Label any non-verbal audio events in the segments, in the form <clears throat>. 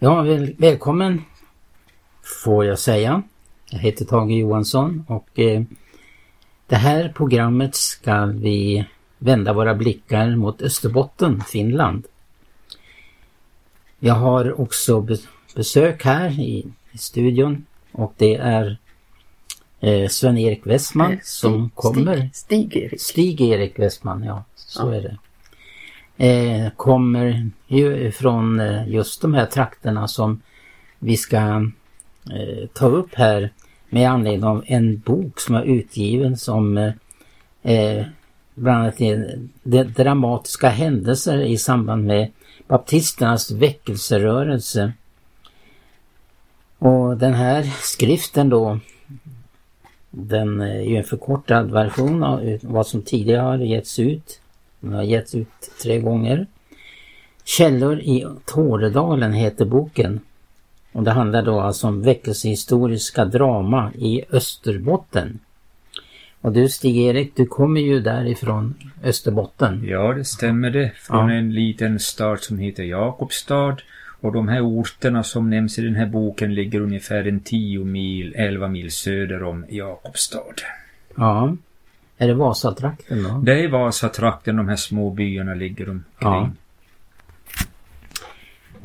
Ja, väl, välkommen får jag säga. Jag heter Tage Johansson och eh, det här programmet ska vi vända våra blickar mot Österbotten, Finland. Jag har också besök här i, i studion och det är eh, Sven-Erik Westman eh, som kommer. Stig-Erik. Stig-Erik Westman, ja så ja. är det. Eh, kommer ju från eh, just de här trakterna som vi ska eh, ta upp här med anledning av en bok som är utgiven som eh, eh bland annat de dramatiska händelser i samband med baptisternas väckelserörelse. Och den här skriften då den eh, är ju en förkortad version av vad som tidigare har getts ut. Den har getts ut tre gånger. Källor i Tåredalen heter boken. Och det handlar då alltså om väckelsehistoriska drama i Österbotten. Och du Stig-Erik, du kommer ju därifrån Österbotten. Ja, det stämmer det. Från ja. en liten stad som heter Jakobstad. Och de här orterna som nämns i den här boken ligger ungefär en 10 mil, 11 mil söder om Jakobstad. Ja. Är det Vasatrakten då? Det är Vasatrakten, de här små byarna ligger omkring. Ja.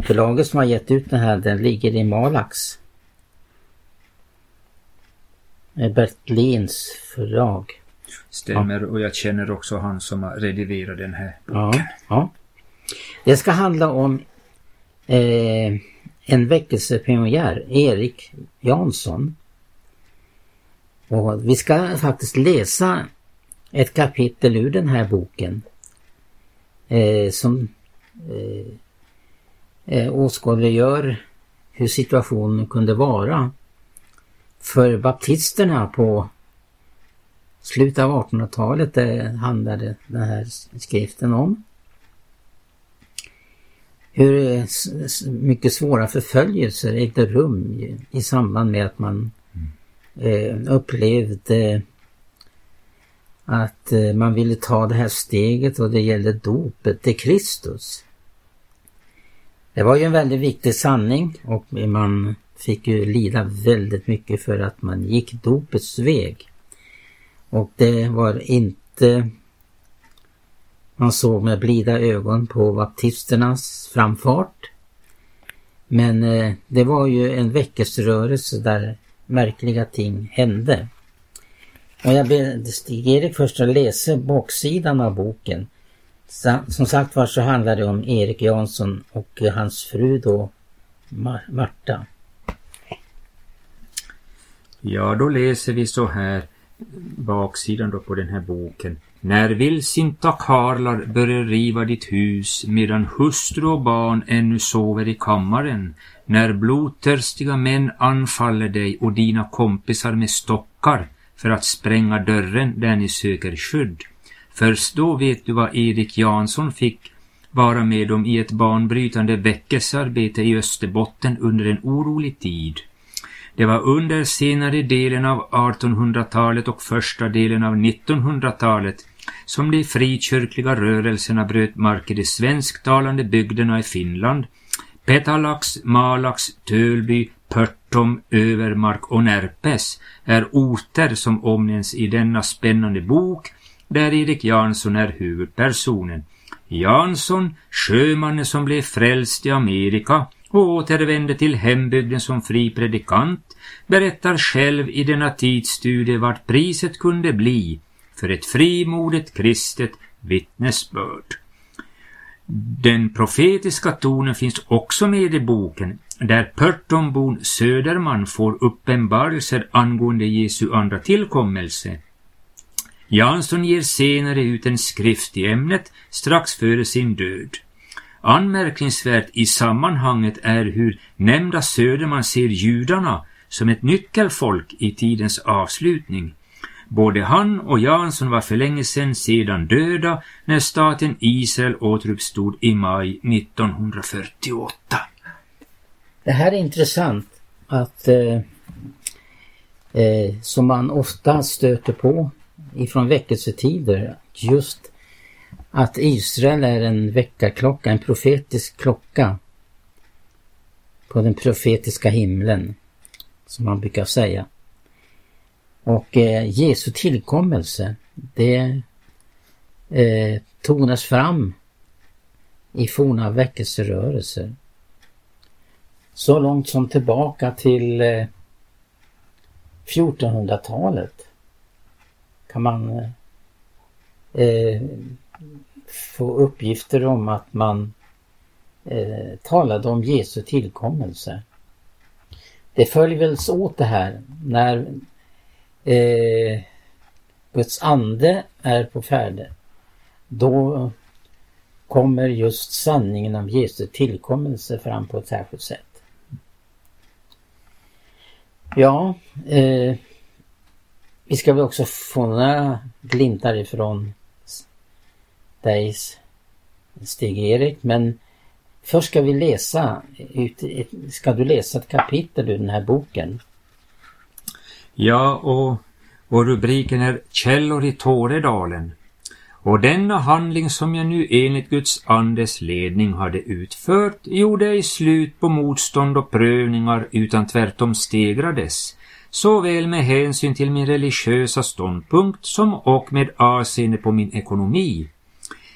Förlaget som har gett ut den här, den ligger i Malax. Bert Lins förlag. Stämmer ja. och jag känner också han som har redigerat den här boken. Ja, ja. Det ska handla om eh, en väckelsepionjär, Erik Jansson. Och vi ska faktiskt läsa ett kapitel ur den här boken eh, som eh, eh, åskådliggör hur situationen kunde vara för baptisterna på slutet av 1800-talet. Det handlade den här skriften om. Hur eh, mycket svåra förföljelser ägde rum i samband med att man mm. eh, upplevde att eh, man ville ta det här steget och det gällde dopet till Kristus. Det var ju en väldigt viktig sanning och man fick ju lida väldigt mycket för att man gick dopets väg. Och det var inte man såg med blida ögon på baptisternas framfart. Men eh, det var ju en väckelserörelse där märkliga ting hände. Och jag ber Stig-Erik först att läsa baksidan av boken. Som sagt var så handlar det om Erik Jansson och hans fru då Marta. Ja, då läser vi så här baksidan då på den här boken. När vildsinta karlar börjar riva ditt hus medan hustru och barn ännu sover i kammaren, när blodtörstiga män anfaller dig och dina kompisar med stockar för att spränga dörren där ni söker skydd. Först då vet du vad Erik Jansson fick vara med om i ett banbrytande väckelsearbete i Österbotten under en orolig tid. Det var under senare delen av 1800-talet och första delen av 1900-talet som de frikyrkliga rörelserna bröt mark i de svensktalande bygderna i Finland, Petalax, Malax, Tölby, Pörtom, Övermark och Närpes är orter som omnämns i denna spännande bok där Erik Jansson är huvudpersonen. Jansson, sjömannen som blev frälst i Amerika och återvände till hembygden som fri predikant, berättar själv i denna tidsstudie vart priset kunde bli för ett frimodigt kristet vittnesbörd. Den profetiska tonen finns också med i boken, där Pörtonbon Söderman får uppenbarelser angående Jesu andra tillkommelse. Jansson ger senare ut en skrift i ämnet strax före sin död. Anmärkningsvärt i sammanhanget är hur nämnda Söderman ser judarna som ett nyckelfolk i tidens avslutning. Både han och Jansson var för länge sedan sedan döda när staten Israel återuppstod i maj 1948. Det här är intressant att eh, eh, som man ofta stöter på ifrån väckelsetider just att Israel är en väckarklocka, en profetisk klocka på den profetiska himlen, som man brukar säga. Och eh, Jesu tillkommelse, det eh, tonas fram i forna väckelserörelser. Så långt som tillbaka till eh, 1400-talet kan man eh, få uppgifter om att man eh, talade om Jesu tillkommelse. Det följer väl åt det här när eh, Guds ande är på färde. Då kommer just sanningen om Jesu tillkommelse fram på ett särskilt sätt. Ja, eh, vi ska väl också få några glimtar ifrån dig Stig-Erik men först ska vi läsa, ska du läsa ett kapitel ur den här boken? Ja, och, och rubriken är Källor i Tåredalen. Och denna handling som jag nu enligt Guds andes ledning hade utfört gjorde ej slut på motstånd och prövningar utan tvärtom stegrades, såväl med hänsyn till min religiösa ståndpunkt som och med avseende på min ekonomi.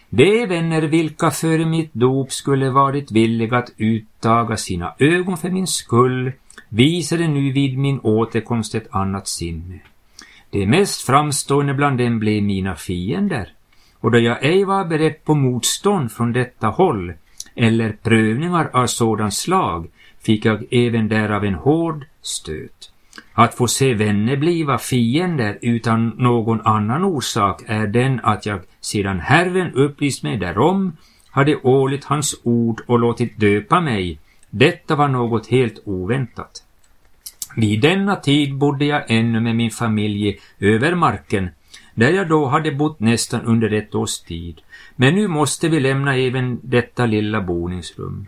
De vänner vilka före mitt dop skulle varit villiga att uttaga sina ögon för min skull visade nu vid min återkomst ett annat sinne. De mest framstående bland dem blev mina fiender, och då jag ej var beredd på motstånd från detta håll eller prövningar av sådant slag fick jag även därav en hård stöt. Att få se vänner bliva fiender utan någon annan orsak är den att jag sedan Herren upplyst mig därom hade åligt hans ord och låtit döpa mig. Detta var något helt oväntat. Vid denna tid bodde jag ännu med min familj i övermarken, där jag då hade bott nästan under ett års tid. Men nu måste vi lämna även detta lilla boningsrum.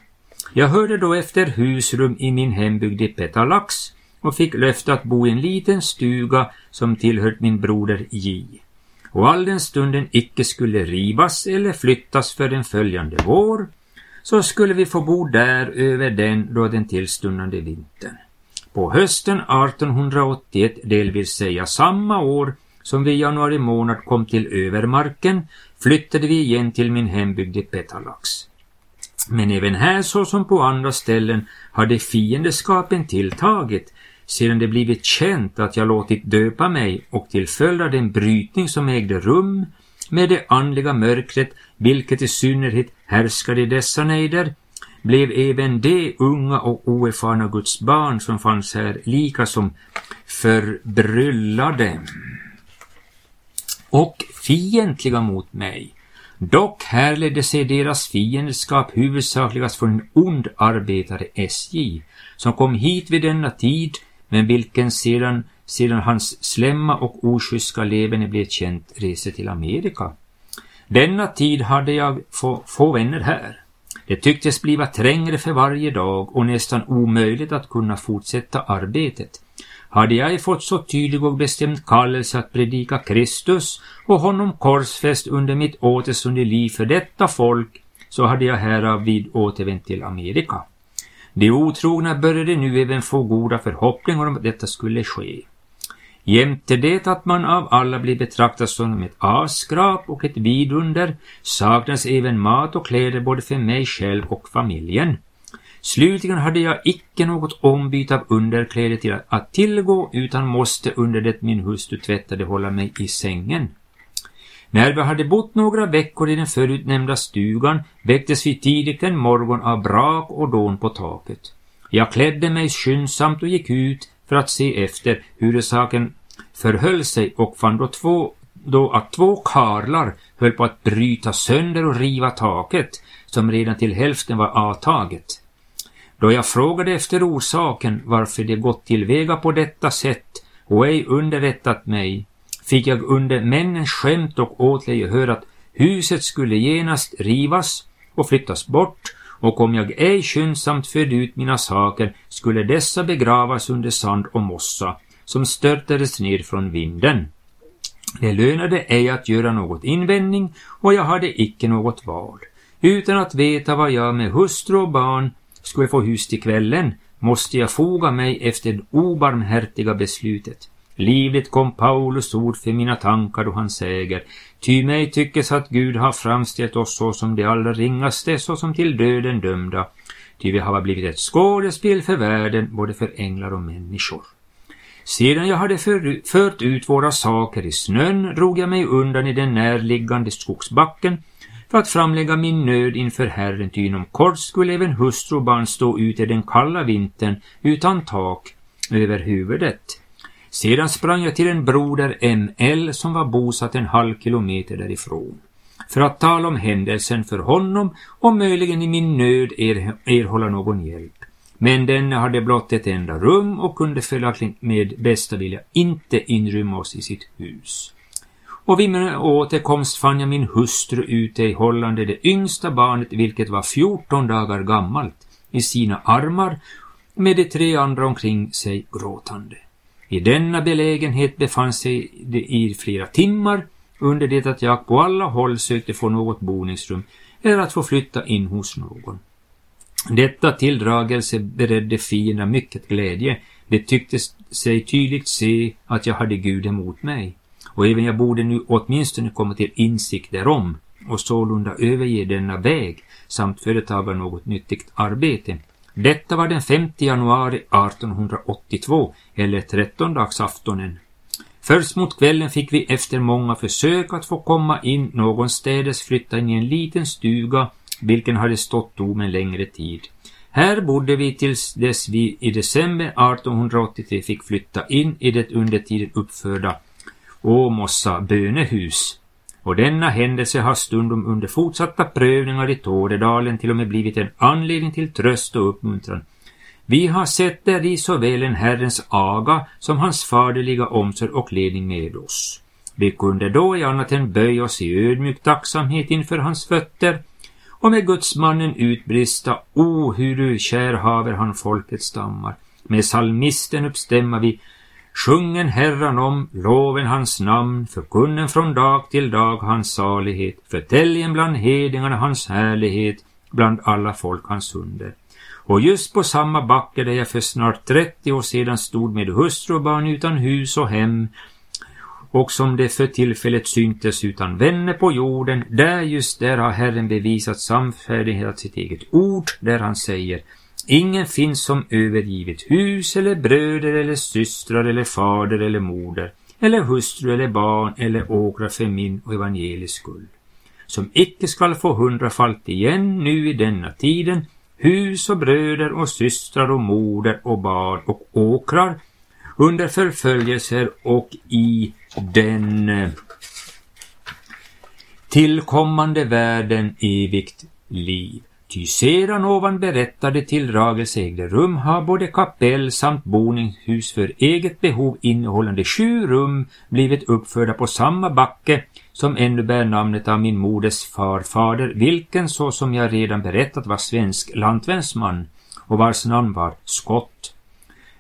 Jag hörde då efter husrum i min hembygd i Petalax och fick löfte att bo i en liten stuga som tillhört min broder J. Och all den stunden icke skulle rivas eller flyttas för den följande vår, så skulle vi få bo där över den då den tillstundande vintern. På hösten 1881, det vill säga samma år som vi i januari månad kom till övermarken, flyttade vi igen till min hembygd i Petalax. Men även här såsom på andra ställen hade fiendeskapen tilltagit sedan det blivit känt att jag låtit döpa mig och till följd av den brytning som ägde rum med det andliga mörkret, vilket i synnerhet härskade i dessa nejder, blev även de unga och oerfarna Guds barn som fanns här lika som förbryllade och fientliga mot mig. Dock härledde sig deras fiendskap huvudsakligast från en ond arbetare SJ, som kom hit vid denna tid, men vilken sedan, sedan hans slämma och oskyska leverne blev känt reste till Amerika. Denna tid hade jag få, få vänner här. Det tycktes bliva trängre för varje dag och nästan omöjligt att kunna fortsätta arbetet. Hade jag fått så tydlig och bestämd kallelse att predika Kristus och honom korsfäst under mitt återstående liv för detta folk, så hade jag häravid återvänt till Amerika. De otrogna började nu även få goda förhoppningar om att detta skulle ske. Jämte det att man av alla blir betraktad som ett avskrap och ett vidunder saknas även mat och kläder både för mig själv och familjen. Slutligen hade jag icke något ombyte av underkläder till att tillgå utan måste under det min hustru tvättade hålla mig i sängen. När vi hade bott några veckor i den förutnämnda stugan väcktes vi tidigt en morgon av brak och dån på taket. Jag klädde mig skyndsamt och gick ut för att se efter hur saken förhöll sig och fann då, två, då att två karlar höll på att bryta sönder och riva taket, som redan till hälften var avtaget. Då jag frågade efter orsaken varför de gått tillväga på detta sätt och ej underrättat mig, fick jag under männens skämt och åtlöje höra att huset skulle genast rivas och flyttas bort och om jag ej skyndsamt förde ut mina saker skulle dessa begravas under sand och mossa som störtades ner från vinden. Det lönade ej att göra något invändning och jag hade icke något val. Utan att veta vad jag med hustru och barn skulle få hus till kvällen måste jag foga mig efter det obarmhärtiga beslutet. Livligt kom Paulus ord för mina tankar och han säger, ty mig tyckes att Gud har framställt oss såsom de allra ringaste, såsom till döden dömda, ty vi har blivit ett skådespel för världen, både för änglar och människor. Sedan jag hade för, fört ut våra saker i snön drog jag mig undan i den närliggande skogsbacken för att framlägga min nöd inför Herren, ty inom kort skulle även hustru och barn stå ute den kalla vintern utan tak över huvudet. Sedan sprang jag till en broder ML som var bosatt en halv kilometer därifrån för att tala om händelsen för honom och möjligen i min nöd er, erhålla någon hjälp. Men denne hade blott ett enda rum och kunde följaktligen med bästa vilja inte inrymma oss i sitt hus. Och vid min återkomst fann jag min hustru ute i hållande det yngsta barnet, vilket var 14 dagar gammalt, i sina armar med de tre andra omkring sig gråtande. I denna belägenhet befann sig det i flera timmar under det att jag på alla håll sökte få något boningsrum eller att få flytta in hos någon. Detta tilldragelse beredde fienderna mycket glädje. De tyckte sig tydligt se att jag hade Gud emot mig. Och även jag borde nu åtminstone komma till insikt därom och sålunda överge denna väg samt företaga något nyttigt arbete. Detta var den 5 januari 1882, eller trettondagsaftonen. Först mot kvällen fick vi efter många försök att få komma in någonstädes flytta in i en liten stuga vilken hade stått tom en längre tid. Här bodde vi tills dess vi i december 1883 fick flytta in i det under tiden uppförda Åmossa bönehus. Och denna händelse har stundom under fortsatta prövningar i Tåredalen till och med blivit en anledning till tröst och uppmuntran. Vi har sett där i såväl en Herrens aga som hans faderliga omsorg och ledning med oss. Vi kunde då i annat än böja oss i ödmjuk tacksamhet inför hans fötter och med gudsmannen utbrista O, hur du kär haver han folkets stammar. Med salmisten uppstämma vi Sjungen Herran om, loven hans namn, förkunnen från dag till dag hans salighet, förtäljen bland hedningarna hans härlighet, bland alla folk hans under. Och just på samma backe där jag för snart 30 år sedan stod med hustru och barn utan hus och hem, och som det för tillfället syntes utan vänner på jorden, där just där har Herren bevisat samfärdighet av sitt eget ord, där han säger Ingen finns som övergivit hus eller bröder eller systrar eller fader eller moder eller hustru eller barn eller åkrar för min och evangelisk skull. Som icke skall få hundrafalt igen nu i denna tiden hus och bröder och systrar och moder och barn och åkrar under förföljelser och i den tillkommande världen evigt liv. Ty sedan ovan berättade tillragelse ägde rum har både kapell samt boningshus för eget behov innehållande sju rum blivit uppförda på samma backe som ännu bär namnet av min moders farfader, vilken så som jag redan berättat var svensk lantvänsman och vars namn var Skott.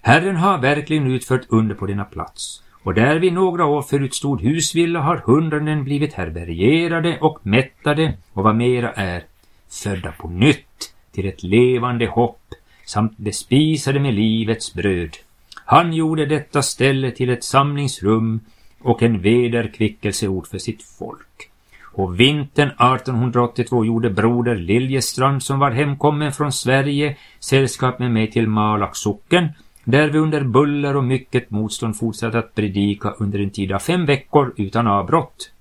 Herren har verkligen utfört under på denna plats och där vid några år förut stod husvilla har hundraden blivit härbärgerade och mättade och vad mera är, födda på nytt till ett levande hopp samt bespisade med livets bröd. Han gjorde detta ställe till ett samlingsrum och en vederkvickelseort för sitt folk. Och vintern 1882 gjorde broder Liljestrand som var hemkommen från Sverige sällskap med mig till Malax socken där vi under buller och mycket motstånd fortsatte att predika under en tid av fem veckor utan avbrott.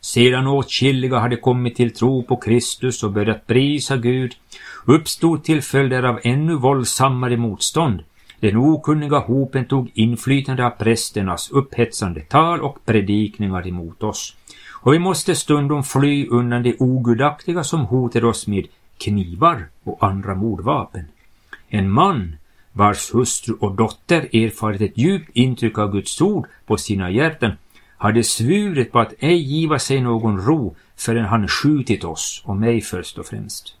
Sedan åtskilliga hade kommit till tro på Kristus och börjat prisa Gud uppstod till följd av ännu våldsammare motstånd. Den okunniga hopen tog inflytande av prästernas upphetsande tal och predikningar emot oss. Och vi måste stundom fly undan de ogudaktiga som hotade oss med knivar och andra mordvapen. En man vars hustru och dotter erfarit ett djupt intryck av Guds ord på sina hjärtan, hade svurit på att ej giva sig någon ro förrän han skjutit oss och mig först och främst.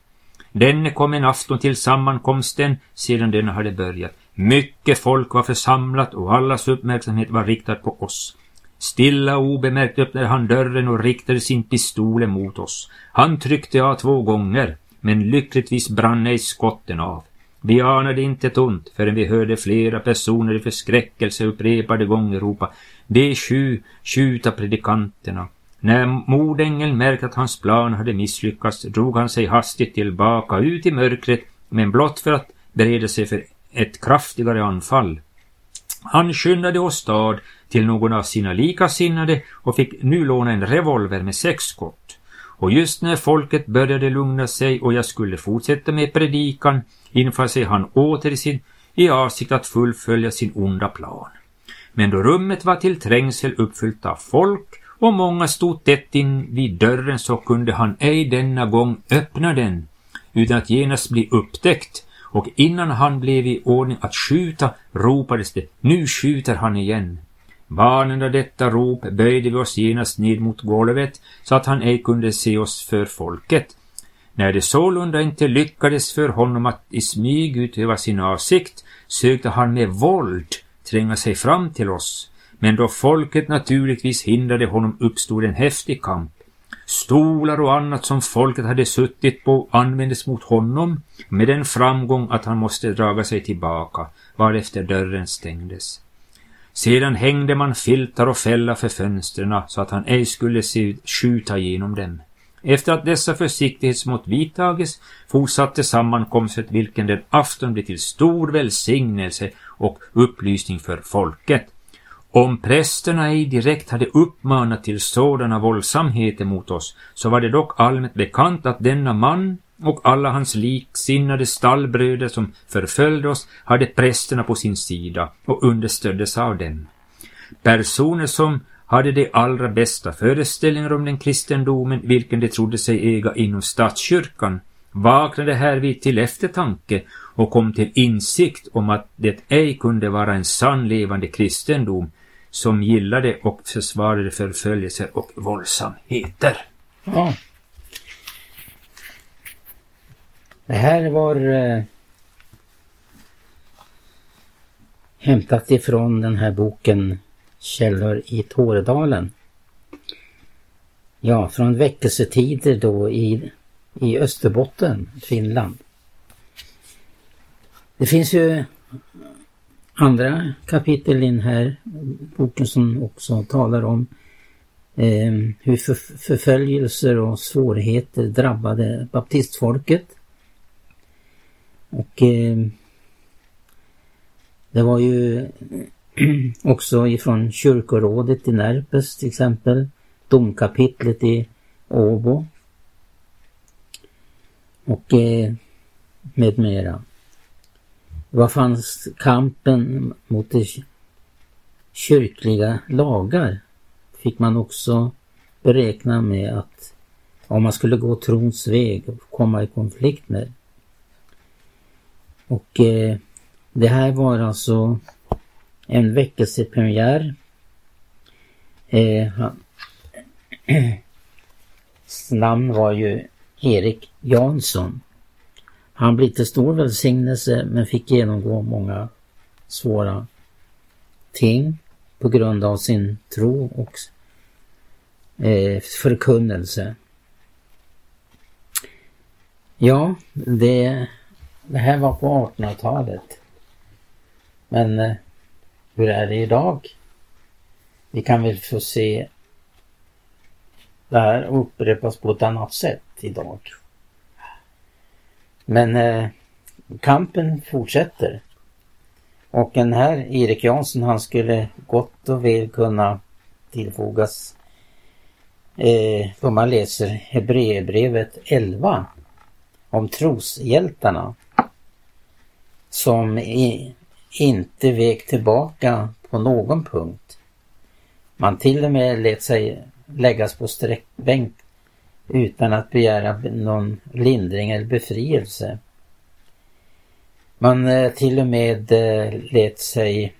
Denne kom en afton till sammankomsten sedan den hade börjat. Mycket folk var församlat och allas uppmärksamhet var riktad på oss. Stilla och obemärkt öppnade han dörren och riktade sin pistol mot oss. Han tryckte av två gånger. men lyckligtvis brann ej skotten av. Vi anade inte ett ont förrän vi hörde flera personer i förskräckelse upprepade gånger ropa de sju, skjuta predikanterna. När mordängeln märkte att hans plan hade misslyckats drog han sig hastigt tillbaka ut i mörkret men blott för att bereda sig för ett kraftigare anfall. Han skyndade åstad till någon av sina likasinnade och fick nu låna en revolver med sex skott. Och just när folket började lugna sig och jag skulle fortsätta med predikan infann sig han åter i, sin, i avsikt att fullfölja sin onda plan. Men då rummet var till trängsel uppfyllt av folk och många stod tätt in vid dörren så kunde han ej denna gång öppna den utan att genast bli upptäckt och innan han blev i ordning att skjuta ropades det ”Nu skjuter han igen”. Varnande detta rop böjde vi oss genast ned mot golvet så att han ej kunde se oss för folket. När det sålunda inte lyckades för honom att i smyg utöva sin avsikt sökte han med våld tränga sig fram till oss. Men då folket naturligtvis hindrade honom uppstod en häftig kamp. Stolar och annat som folket hade suttit på användes mot honom med den framgång att han måste draga sig tillbaka, varefter dörren stängdes. Sedan hängde man filtar och fälla för fönstren så att han ej skulle se skjuta genom dem. Efter att dessa försiktighetsmått vidtagits fortsatte sammankomsten vilken den afton blev till stor välsignelse och upplysning för folket. Om prästerna ej direkt hade uppmanat till sådana våldsamheter mot oss, så var det dock allmänt bekant att denna man och alla hans liksinnade stallbröder som förföljde oss hade prästerna på sin sida och understöddes av dem. Personer som hade de allra bästa föreställningar om den kristendomen vilken de trodde sig äga inom statskyrkan vaknade härvid till eftertanke och kom till insikt om att det ej kunde vara en sann levande kristendom som gillade och försvarade förföljelser och våldsamheter. Ja. Det här var eh, hämtat ifrån den här boken Källor i Tåredalen. Ja, från väckelsetider då i, i Österbotten, Finland. Det finns ju andra kapitel i den här boken som också talar om eh, hur för, förföljelser och svårigheter drabbade baptistfolket. Och eh, det var ju <clears throat> också ifrån kyrkorådet i Närpes till exempel, domkapitlet i Åbo och eh, med mera. Vad fanns kampen mot de kyrkliga lagar? Fick man också beräkna med att om man skulle gå trons väg och komma i konflikt med. Och eh, det här var alltså en väckelsepremiär. Eh, <clears throat> hans namn var ju Erik Jansson. Han blev till stor välsignelse men fick genomgå många svåra ting på grund av sin tro och eh, förkunnelse. Ja, det, det här var på 1800-talet. Men eh, hur är det idag? Vi kan väl få se det här upprepas på ett annat sätt idag. Men eh, kampen fortsätter. Och den här Erik Jansson han skulle gott och väl kunna tillfogas eh, då man läser Hebreerbrevet 11 om troshjältarna som i, inte vek tillbaka på någon punkt. Man till och med lät sig läggas på sträckbänk utan att begära någon lindring eller befrielse. Man eh, till och med eh, lät sig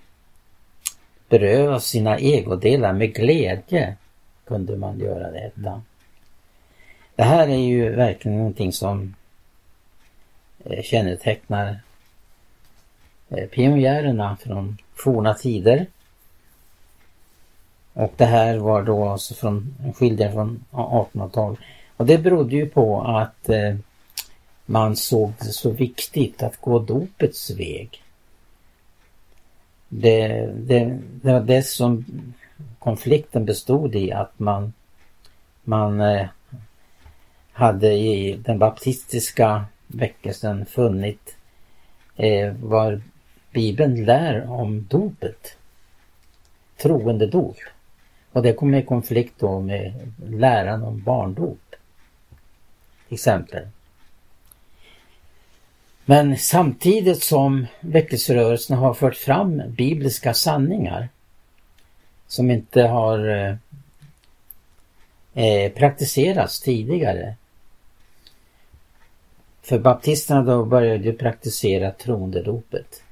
beröva sina egodelar med glädje kunde man göra detta. Det här är ju verkligen någonting som eh, kännetecknar Eh, pionjärerna från forna tider. Och det här var då alltså från skildringar från 1800-talet. Och det berodde ju på att eh, man såg det så viktigt att gå dopets väg. Det, det, det var det som konflikten bestod i att man, man eh, hade i den baptistiska väckelsen funnit eh, var Bibeln lär om dopet. Troende dop. Och det kommer i konflikt då med läran om barndop. till Exempel. Men samtidigt som väckelserörelsen har fört fram bibliska sanningar som inte har eh, eh praktiserats tidigare. För baptisterna då började ju praktisera troendedopet.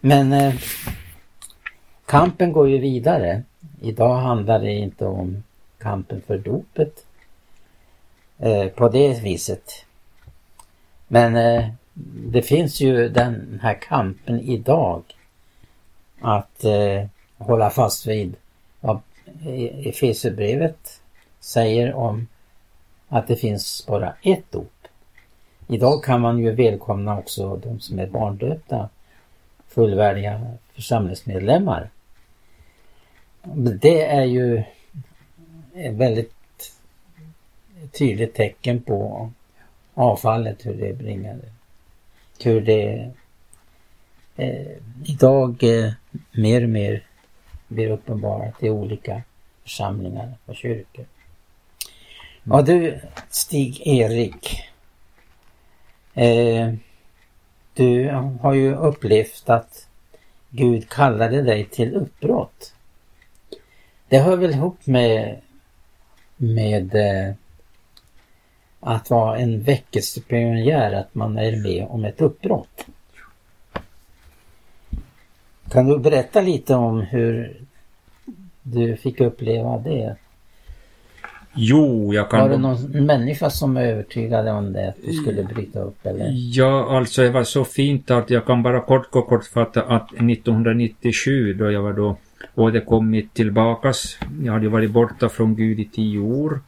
Men eh, kampen går ju vidare. Idag handlar det inte om kampen för dopet eh, på det viset. Men eh, det finns ju den här kampen idag att eh, hålla fast vid vad e- Efesierbrevet säger om att det finns bara ett dop. Idag kan man ju välkomna också de som är barndöpta fullvärdiga församlingsmedlemmar. Det är ju ett väldigt tydligt tecken på avfallet, hur det bringade. Hur det eh, idag eh, mer och mer blir uppenbarat i olika församlingar och kyrkor. Ja du Stig-Erik. Eh, du har ju upplevt att Gud kallade dig till uppbrott. Det hör väl ihop med, med eh, att vara en väckelsepionjär, att man är med om ett uppbrott. Kan du berätta lite om hur du fick uppleva det? Jo, jag kan... Var det någon människa som övertygade om det, att du skulle bryta upp eller? Ja, alltså det var så fint att jag kan bara kort och kortfatta att 1997 då jag var då återkommit tillbakas. Jag hade varit borta från Gud i tio år.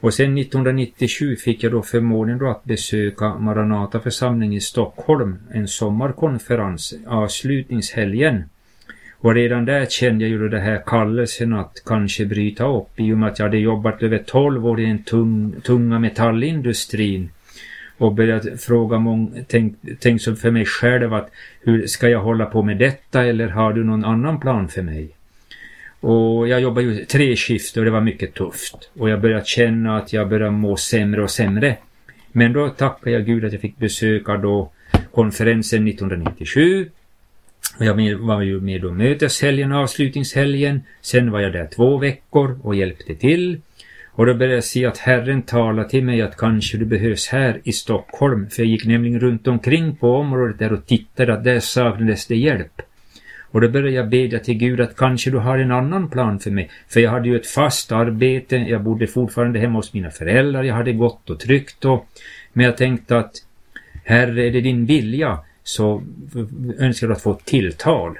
Och sen 1997 fick jag då förmånen då att besöka Maranata församling i Stockholm, en sommarkonferens, avslutningshelgen. Och redan där kände jag ju det här kallelsen att kanske bryta upp i och med att jag hade jobbat över 12 år i den tung, tunga metallindustrin och börjat fråga många, tänk, tänk som för mig själv att hur ska jag hålla på med detta eller har du någon annan plan för mig? Och jag jobbade ju tre skift och det var mycket tufft. Och jag började känna att jag började må sämre och sämre. Men då tackar jag Gud att jag fick besöka då konferensen 1997. Jag var ju med då möteshelgen och avslutningshelgen. Sen var jag där två veckor och hjälpte till. Och då började jag se att Herren talade till mig att kanske du behövs här i Stockholm. För jag gick nämligen runt omkring på området där och tittade att där saknades det hjälp. Och då började jag bedja till Gud att kanske du har en annan plan för mig. För jag hade ju ett fast arbete, jag bodde fortfarande hemma hos mina föräldrar, jag hade gått och tryckt och... Men jag tänkte att Herre, är det din vilja så önskade du att få ett tilltal.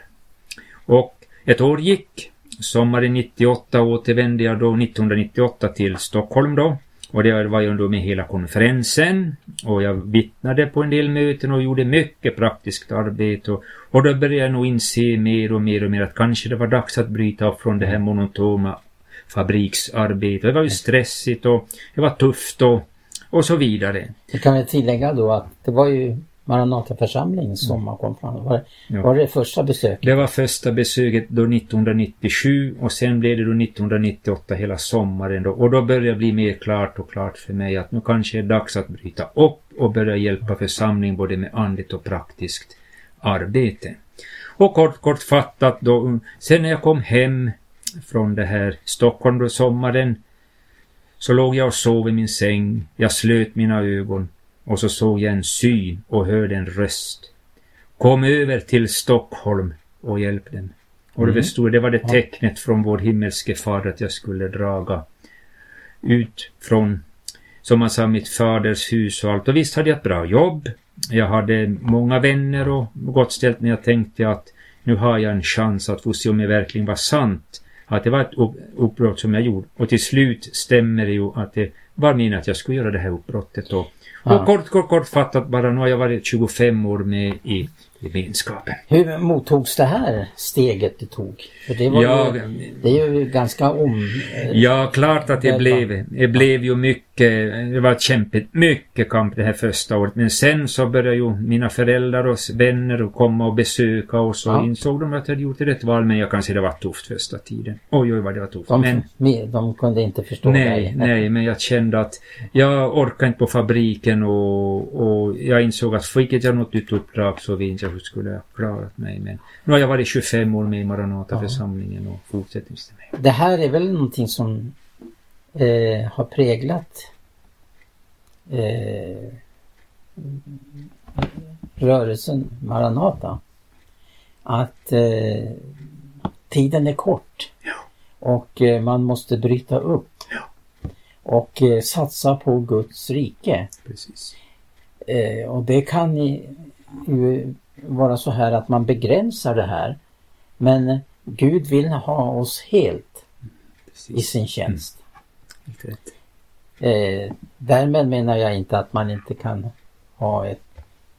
Och ett år gick. Sommaren 98 återvände jag då 1998 till Stockholm då. Och det var jag då med hela konferensen och jag vittnade på en del möten och gjorde mycket praktiskt arbete och, och då började jag nog inse mer och mer och mer att kanske det var dags att bryta upp från det här monotona fabriksarbetet. Det var ju stressigt och det var tufft och, och så vidare. Det kan vi tillägga då att det var ju Maranataförsamlingens sommarkonferens. Var, ja. var det första besöket? Det var första besöket då 1997 och sen blev det då 1998 hela sommaren då. Och då började det bli mer klart och klart för mig att nu kanske är det dags att bryta upp och börja hjälpa församlingen både med andligt och praktiskt arbete. Och kort, kortfattat då, sen när jag kom hem från det här Stockholm då sommaren så låg jag och sov i min säng. Jag slöt mina ögon och så såg jag en syn och hörde en röst. Kom över till Stockholm och hjälp dem. Och det bestod, mm. det var det tecknet från vår himmelske fader att jag skulle draga ut från, som man sa, mitt faders hus och allt. Och visst hade jag ett bra jobb. Jag hade många vänner och gott ställt men jag tänkte att nu har jag en chans att få se om det verkligen var sant. Att det var ett uppbrott som jag gjorde. Och till slut stämmer det ju att det var min att jag skulle göra det här uppbrottet. Och, Ja. och kort, kort, kortfattat bara, nu har jag varit 25 år med i gemenskapen. Hur mottogs det här steget du tog? För det, var Ja, ju, det är ju ganska om... Ja, klart att det blev, det blev ju mycket, det var kämpigt, mycket kamp det här första året. Men sen så började ju mina föräldrar och vänner komma och besöka oss och Ja. insåg de att jag hade gjort rätt val. Men jag kan säga det var tufft första tiden. Oj, oj vad det var tufft. De, men, de, de kunde inte förstå nej, dig. nej, men jag kände att jag orkade inte på fabriken och, och jag insåg att fick jag något nytt uppdrag så vet hur skulle jag klarat mig. Men nu har jag varit 25 år med i Maranataförsamlingen och fortsättningsvis med. Det här är väl någonting som eh, har präglat eh, rörelsen Maranata. Att eh, tiden är kort. Och eh, man måste bryta upp. Och eh, satsa på Guds rike. Precis. Eh, och det kan ju vara så här att man begränsar det här. Men Gud vill ha oss helt i Precis. sin tjänst. Rätt. Eh, därmed menar jag inte att man inte kan ha ett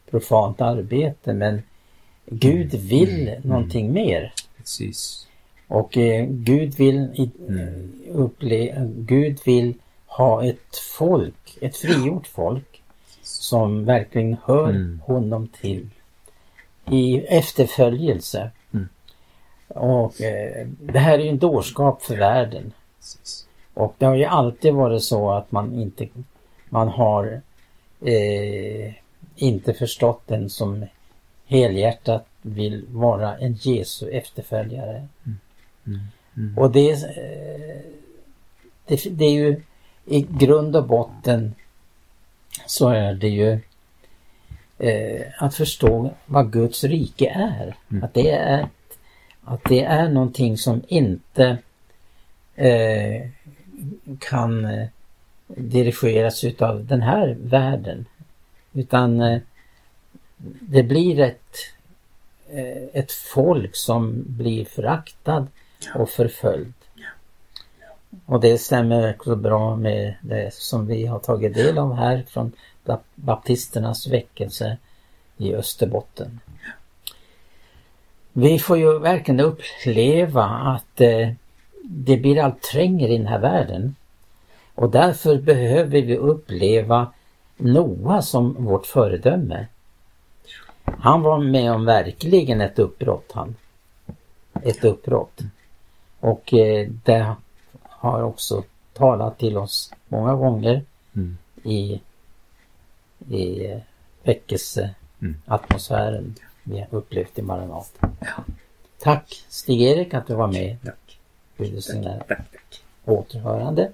profant arbete men Gud vill någonting mer. Precis. Och eh, Gud vill i, Mm. upple- Gud vill ha ett folk, ett frigjort folk som verkligen hör Mm. honom till i efterföljelse. Mm. Och eh, det här är ju en dårskap för världen. Precis. Och det har ju alltid varit så att man inte man har eh, inte förstått den som helhjärtat vill vara en Jesu efterföljare. Mm. Och det, eh, det, det är ju i grund och botten så är det ju eh, att förstå vad Guds rike är. Mm. Att det är att det är någonting som inte eh, kan eh, dirigeras utav den här världen. Utan eh, det blir ett, eh, ett folk som blir föraktad och förföljd. Och det stämmer också bra med det som vi har tagit del av här från baptisternas väckelse i Österbotten. Vi får ju verkligen uppleva att eh, det blir allt trängre i den här världen. Och därför behöver vi uppleva Noa som vårt föredöme. Han var med om verkligen ett uppbrott han. Ett uppbrott. Och eh, det har också talat till oss många gånger Mm. i, i eh, väckelseatmosfären vi har upplevt i Maranata. Tack Stig-Erik att du var med. Tack. Dig. Tack, tack. Återhörande.